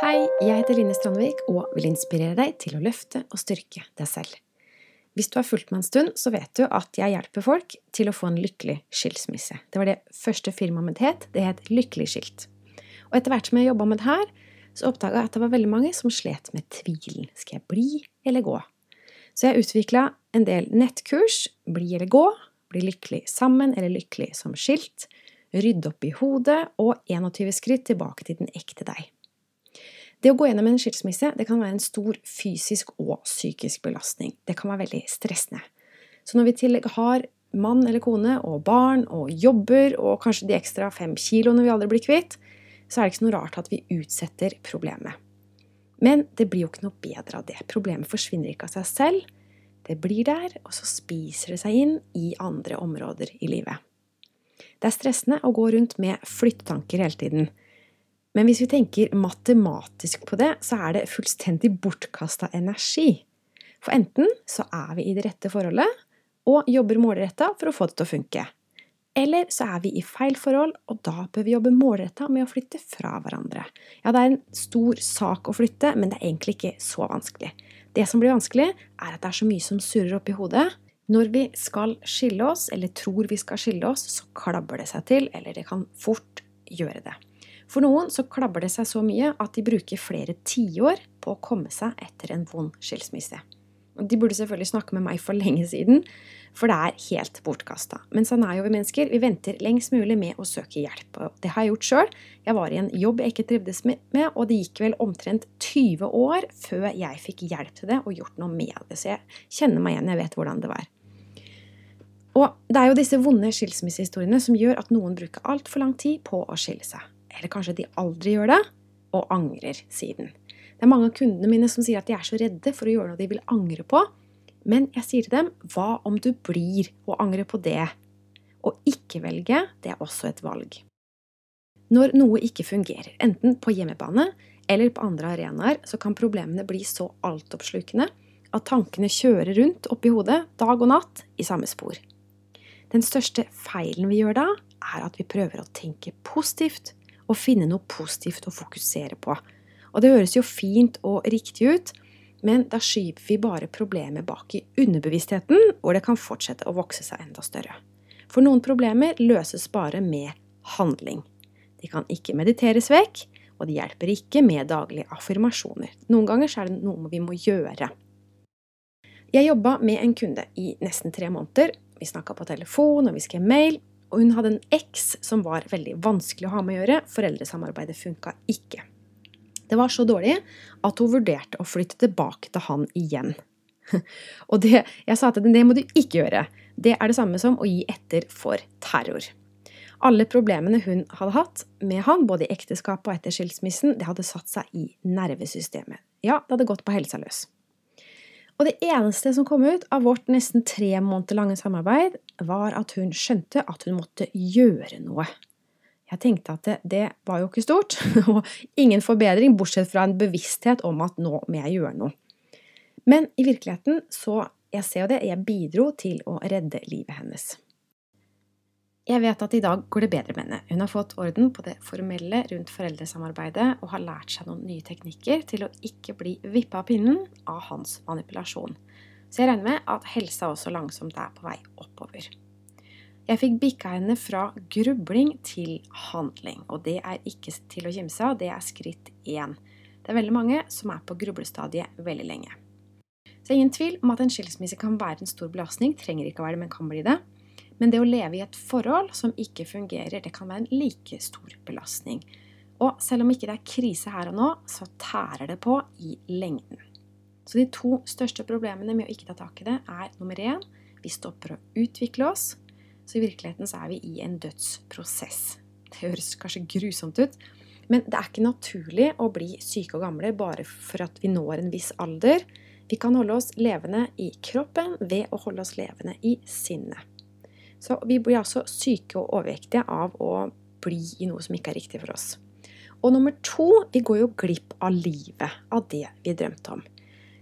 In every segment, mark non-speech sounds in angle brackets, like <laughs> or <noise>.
Hei, jeg heter Line Strandvik og vil inspirere deg til å løfte og styrke deg selv. Hvis du har fulgt meg en stund, så vet du at jeg hjelper folk til å få en lykkelig skilsmisse. Det var det første firmaet mitt het. Det het Lykkelig skilt. Og etter hvert som jeg jobba med det her, så oppdaga jeg at det var veldig mange som slet med tvilen. Skal jeg bli eller gå? Så jeg utvikla en del nettkurs. Bli eller gå. Bli lykkelig sammen eller lykkelig som skilt. Rydde opp i hodet. Og 21 skritt tilbake til den ekte deg. Det å gå gjennom en skilsmisse det kan være en stor fysisk og psykisk belastning. Det kan være veldig stressende. Så når vi i tillegg har mann eller kone og barn og jobber og kanskje de ekstra fem kiloene vi aldri blir kvitt, så er det ikke noe rart at vi utsetter problemet. Men det blir jo ikke noe bedre av det. Problemet forsvinner ikke av seg selv. Det blir der, og så spiser det seg inn i andre områder i livet. Det er stressende å gå rundt med flyttetanker hele tiden. Men hvis vi tenker matematisk på det, så er det fullstendig bortkasta energi. For enten så er vi i det rette forholdet og jobber målretta for å få det til å funke. Eller så er vi i feil forhold, og da bør vi jobbe målretta med å flytte fra hverandre. Ja, det er en stor sak å flytte, men det er egentlig ikke så vanskelig. Det som blir vanskelig, er at det er så mye som surrer oppi hodet. Når vi skal skille oss, eller tror vi skal skille oss, så klabber det seg til, eller det kan fort gjøre det. For noen så klabber det seg så mye at de bruker flere tiår på å komme seg etter en vond skilsmisse. De burde selvfølgelig snakke med meg for lenge siden, for det er helt bortkasta. Men sånn er jo vi mennesker. Vi venter lengst mulig med å søke hjelp. Og det har jeg gjort sjøl. Jeg var i en jobb jeg ikke trivdes med, og det gikk vel omtrent 20 år før jeg fikk hjelp til det og gjort noe med det. Så jeg kjenner meg igjen, jeg vet hvordan det var. Og det er jo disse vonde skilsmissehistoriene som gjør at noen bruker altfor lang tid på å skille seg eller kanskje de aldri gjør det, og angrer siden. Det er mange av kundene mine som sier at de er så redde for å gjøre noe de vil angre på. Men jeg sier til dem, hva om du blir og angrer på det? Å ikke velge, det er også et valg. Når noe ikke fungerer, enten på hjemmebane eller på andre arenaer, så kan problemene bli så altoppslukende at tankene kjører rundt oppi hodet dag og natt i samme spor. Den største feilen vi gjør da, er at vi prøver å tenke positivt og finne noe positivt å fokusere på. Og det høres jo fint og riktig ut, men da skyver vi bare problemet bak i underbevisstheten, hvor det kan fortsette å vokse seg enda større. For noen problemer løses bare med handling. De kan ikke mediteres vekk, og de hjelper ikke med daglige affirmasjoner. Noen ganger er det noe vi må gjøre. Jeg jobba med en kunde i nesten tre måneder. Vi snakka på telefon, og vi skrev mail, og hun hadde en eks som var veldig vanskelig å ha med å gjøre. Foreldresamarbeidet funka ikke. Det var så dårlig at hun vurderte å flytte tilbake til han igjen. <laughs> Og det, jeg sa til henne det må du ikke gjøre. Det er det samme som å gi etter for terror. Alle problemene hun hadde hatt med han, både i ekteskapet og etter skilsmissen, det hadde satt seg i nervesystemet. Ja, det hadde gått på helsa løs. Og det eneste som kom ut av vårt nesten tre måneder lange samarbeid, var at hun skjønte at hun måtte gjøre noe. Jeg tenkte at det, det var jo ikke stort, <laughs> og ingen forbedring, bortsett fra en bevissthet om at nå må jeg gjøre noe. Men i virkeligheten så jeg ser jo det, jeg bidro til å redde livet hennes. Jeg vet at i dag går det bedre med henne. Hun har fått orden på det formelle rundt foreldresamarbeidet og har lært seg noen nye teknikker til å ikke bli vippa av pinnen av hans manipulasjon. Så jeg regner med at helsa også langsomt er på vei oppover. Jeg fikk bikka henne fra grubling til handling, og det er ikke til å kimse av, det er skritt én. Det er veldig mange som er på grublestadiet veldig lenge. Så ingen tvil om at en skilsmisse kan være en stor belastning, trenger ikke å være det, men kan bli det. Men det å leve i et forhold som ikke fungerer, det kan være en like stor belastning. Og selv om ikke det er krise her og nå, så tærer det på i lengden. Så de to største problemene med å ikke ta tak i det, er nummer én vi stopper å utvikle oss. Så i virkeligheten så er vi i en dødsprosess. Det høres kanskje grusomt ut, men det er ikke naturlig å bli syke og gamle bare for at vi når en viss alder. Vi kan holde oss levende i kroppen ved å holde oss levende i sinnet. Så vi blir altså syke og overvektige av å bli i noe som ikke er riktig for oss. Og nummer to, vi går jo glipp av livet, av det vi drømte om.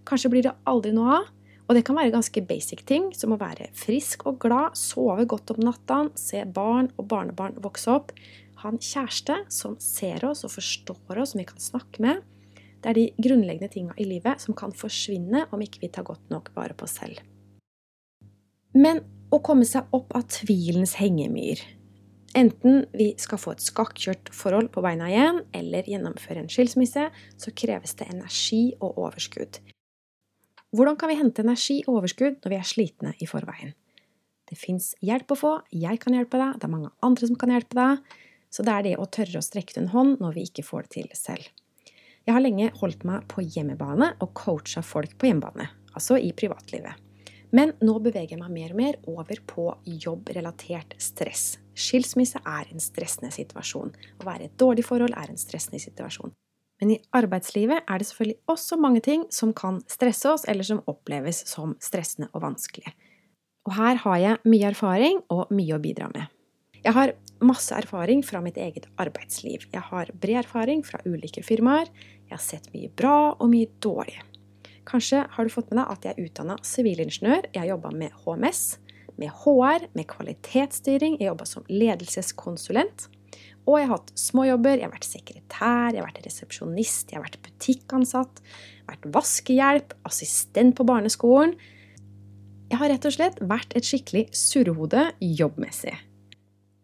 Kanskje blir det aldri noe av, og det kan være ganske basic ting, som å være frisk og glad, sove godt om natta, se barn og barnebarn vokse opp, ha en kjæreste som ser oss og forstår oss, som vi kan snakke med, Det er de grunnleggende tinga i livet som kan forsvinne om ikke vi tar godt nok vare på oss selv. Men å komme seg opp av tvilens hengemyr Enten vi skal få et skakkjørt forhold på beina igjen, eller gjennomføre en skilsmisse, så kreves det energi og overskudd. Hvordan kan vi hente energi og overskudd når vi er slitne i forveien? Det fins hjelp å få, jeg kan hjelpe deg, det er mange andre som kan hjelpe deg, så det er det å tørre å strekke ut en hånd når vi ikke får det til selv. Jeg har lenge holdt meg på hjemmebane og coacha folk på hjemmebane, altså i privatlivet. Men nå beveger jeg meg mer og mer over på jobbrelatert stress. Skilsmisse er en stressende situasjon. Å være i et dårlig forhold er en stressende situasjon. Men i arbeidslivet er det selvfølgelig også mange ting som kan stresse oss, eller som oppleves som stressende og vanskelige. Og her har jeg mye erfaring og mye å bidra med. Jeg har masse erfaring fra mitt eget arbeidsliv. Jeg har bred erfaring fra ulike firmaer. Jeg har sett mye bra og mye dårlig. Kanskje har du fått med deg at jeg er utdanna sivilingeniør. Jeg har jobba med HMS, med HR, med kvalitetsstyring. Jeg jobba som ledelseskonsulent. Og jeg har hatt småjobber. Jeg har vært sekretær, jeg har vært resepsjonist, jeg har vært butikkansatt, vært vaskehjelp, assistent på barneskolen. Jeg har rett og slett vært et skikkelig surrehode jobbmessig.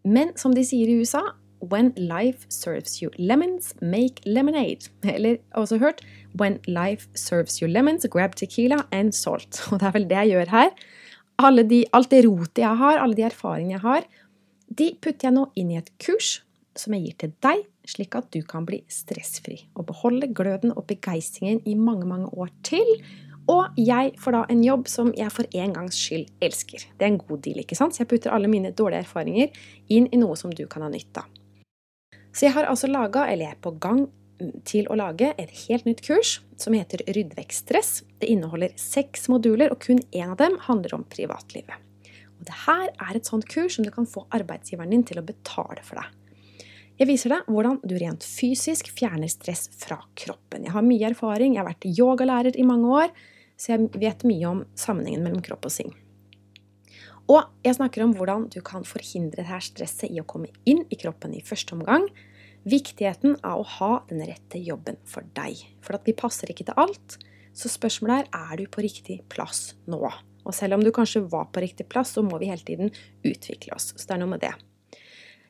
Men som de sier i USA, When life serves you lemons, make lemonade. Eller også hørt When life serves you lemons, grab tequila and salt. <laughs> Og det er vel det jeg gjør her. De, alt det rotet jeg har, alle de erfaringene jeg har, de putter jeg nå inn i et kurs som jeg gir til deg, slik at du kan bli stressfri og beholde gløden og begeistringen i mange, mange år til. Og jeg får da en jobb som jeg for en gangs skyld elsker. Det er en god deal, ikke sant? Så jeg putter alle mine dårlige erfaringer inn i noe som du kan ha nytte av. Så jeg har altså laga, eller jeg er på gang til å lage, et helt nytt kurs som heter Rydd vekk stress. Det inneholder seks moduler, og kun én av dem handler om privatlivet. Og det her er et sånt kurs som du kan få arbeidsgiveren din til å betale for deg. Jeg viser deg hvordan du rent fysisk fjerner stress fra kroppen. Jeg har mye erfaring, jeg har vært yogalærer i mange år, så jeg vet mye om sammenhengen mellom kropp og sinn. Og jeg snakker om hvordan du kan forhindre dette stresset i å komme inn i kroppen i første omgang, Viktigheten av å ha den rette jobben for deg. For at vi passer ikke til alt. Så spørsmålet er er du på riktig plass nå. Og selv om du kanskje var på riktig plass, så må vi hele tiden utvikle oss. Så det er noe med det.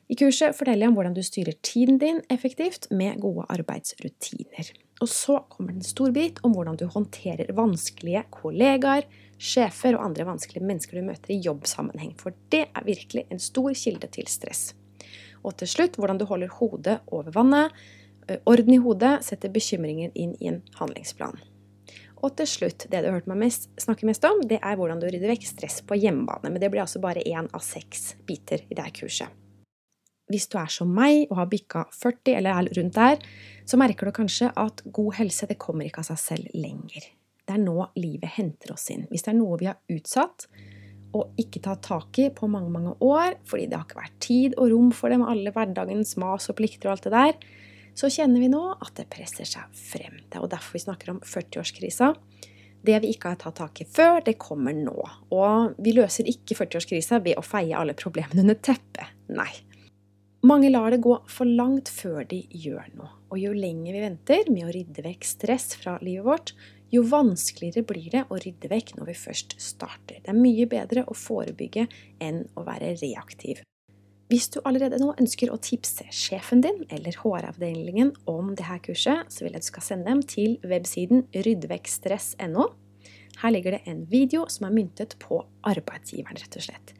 I kurset forteller jeg om hvordan du styrer tiden din effektivt med gode arbeidsrutiner. Og så kommer det en stor bit om hvordan du håndterer vanskelige kollegaer, sjefer og andre vanskelige mennesker du møter i jobbsammenheng. For det er virkelig en stor kilde til stress. Og til slutt hvordan du holder hodet over vannet, eh, orden i hodet, setter bekymringen inn i en handlingsplan. Og til slutt, det du har hørt meg mest, snakke mest om, det er hvordan du rydder vekk stress på hjemmebane. Men det blir altså bare én av seks biter i det kurset. Hvis du er som meg og har bikka 40 eller er rundt der, så merker du kanskje at god helse det kommer ikke av seg selv lenger. Det er nå livet henter oss inn. Hvis det er noe vi har utsatt, og ikke tatt tak i på mange mange år, fordi det har ikke vært tid og rom for det med alle hverdagens mas og plikter og alt det der, så kjenner vi nå at det presser seg frem. Det er derfor vi snakker om 40-årskrisa. Det vi ikke har tatt tak i før, det kommer nå. Og vi løser ikke 40-årskrisa ved å feie alle problemene under teppet. Nei. Mange lar det gå for langt før de gjør noe. Og jo lenger vi venter med å rydde vekk stress fra livet vårt, jo vanskeligere blir det å rydde vekk når vi først starter. Det er mye bedre å forebygge enn å være reaktiv. Hvis du allerede nå ønsker å tipse sjefen din eller HR-avdelingen om dette kurset, så vil jeg du skal sende dem til websiden ryddvekkstress.no. Her ligger det en video som er myntet på arbeidsgiveren, rett og slett.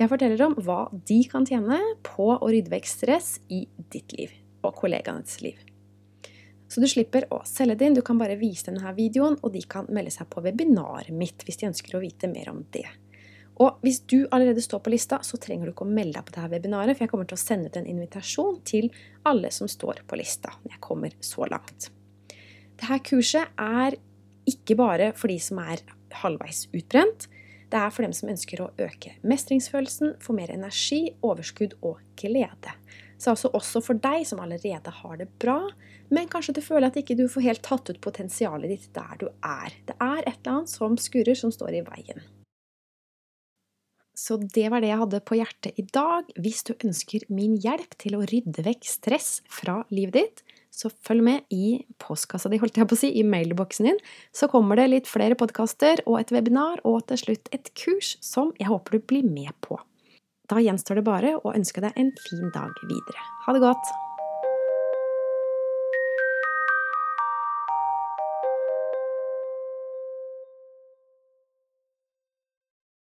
Jeg forteller om hva de kan tjene på å rydde vekk stress i ditt liv og kollegaenes liv. Så du slipper å selge det inn. Du kan bare vise denne videoen, og de kan melde seg på webinaret mitt hvis de ønsker å vite mer om det. Og hvis du allerede står på lista, så trenger du ikke å melde deg på dette webinaret, for jeg kommer til å sende ut en invitasjon til alle som står på lista når jeg kommer så langt. Dette kurset er ikke bare for de som er halvveis utbrent. Det er for dem som ønsker å øke mestringsfølelsen, få mer energi, overskudd og glede. Så altså også for deg som allerede har det bra, men kanskje du føler at ikke du får helt tatt ut potensialet ditt der du er. Det er et eller annet som skurrer, som står i veien. Så det var det jeg hadde på hjertet i dag. Hvis du ønsker min hjelp til å rydde vekk stress fra livet ditt, så følg med i postkassa di, holdt jeg på å si, i mailboksen din. Så kommer det litt flere podkaster og et webinar og til slutt et kurs som jeg håper du blir med på. Da gjenstår det bare å ønske deg en fin dag videre. Ha det godt!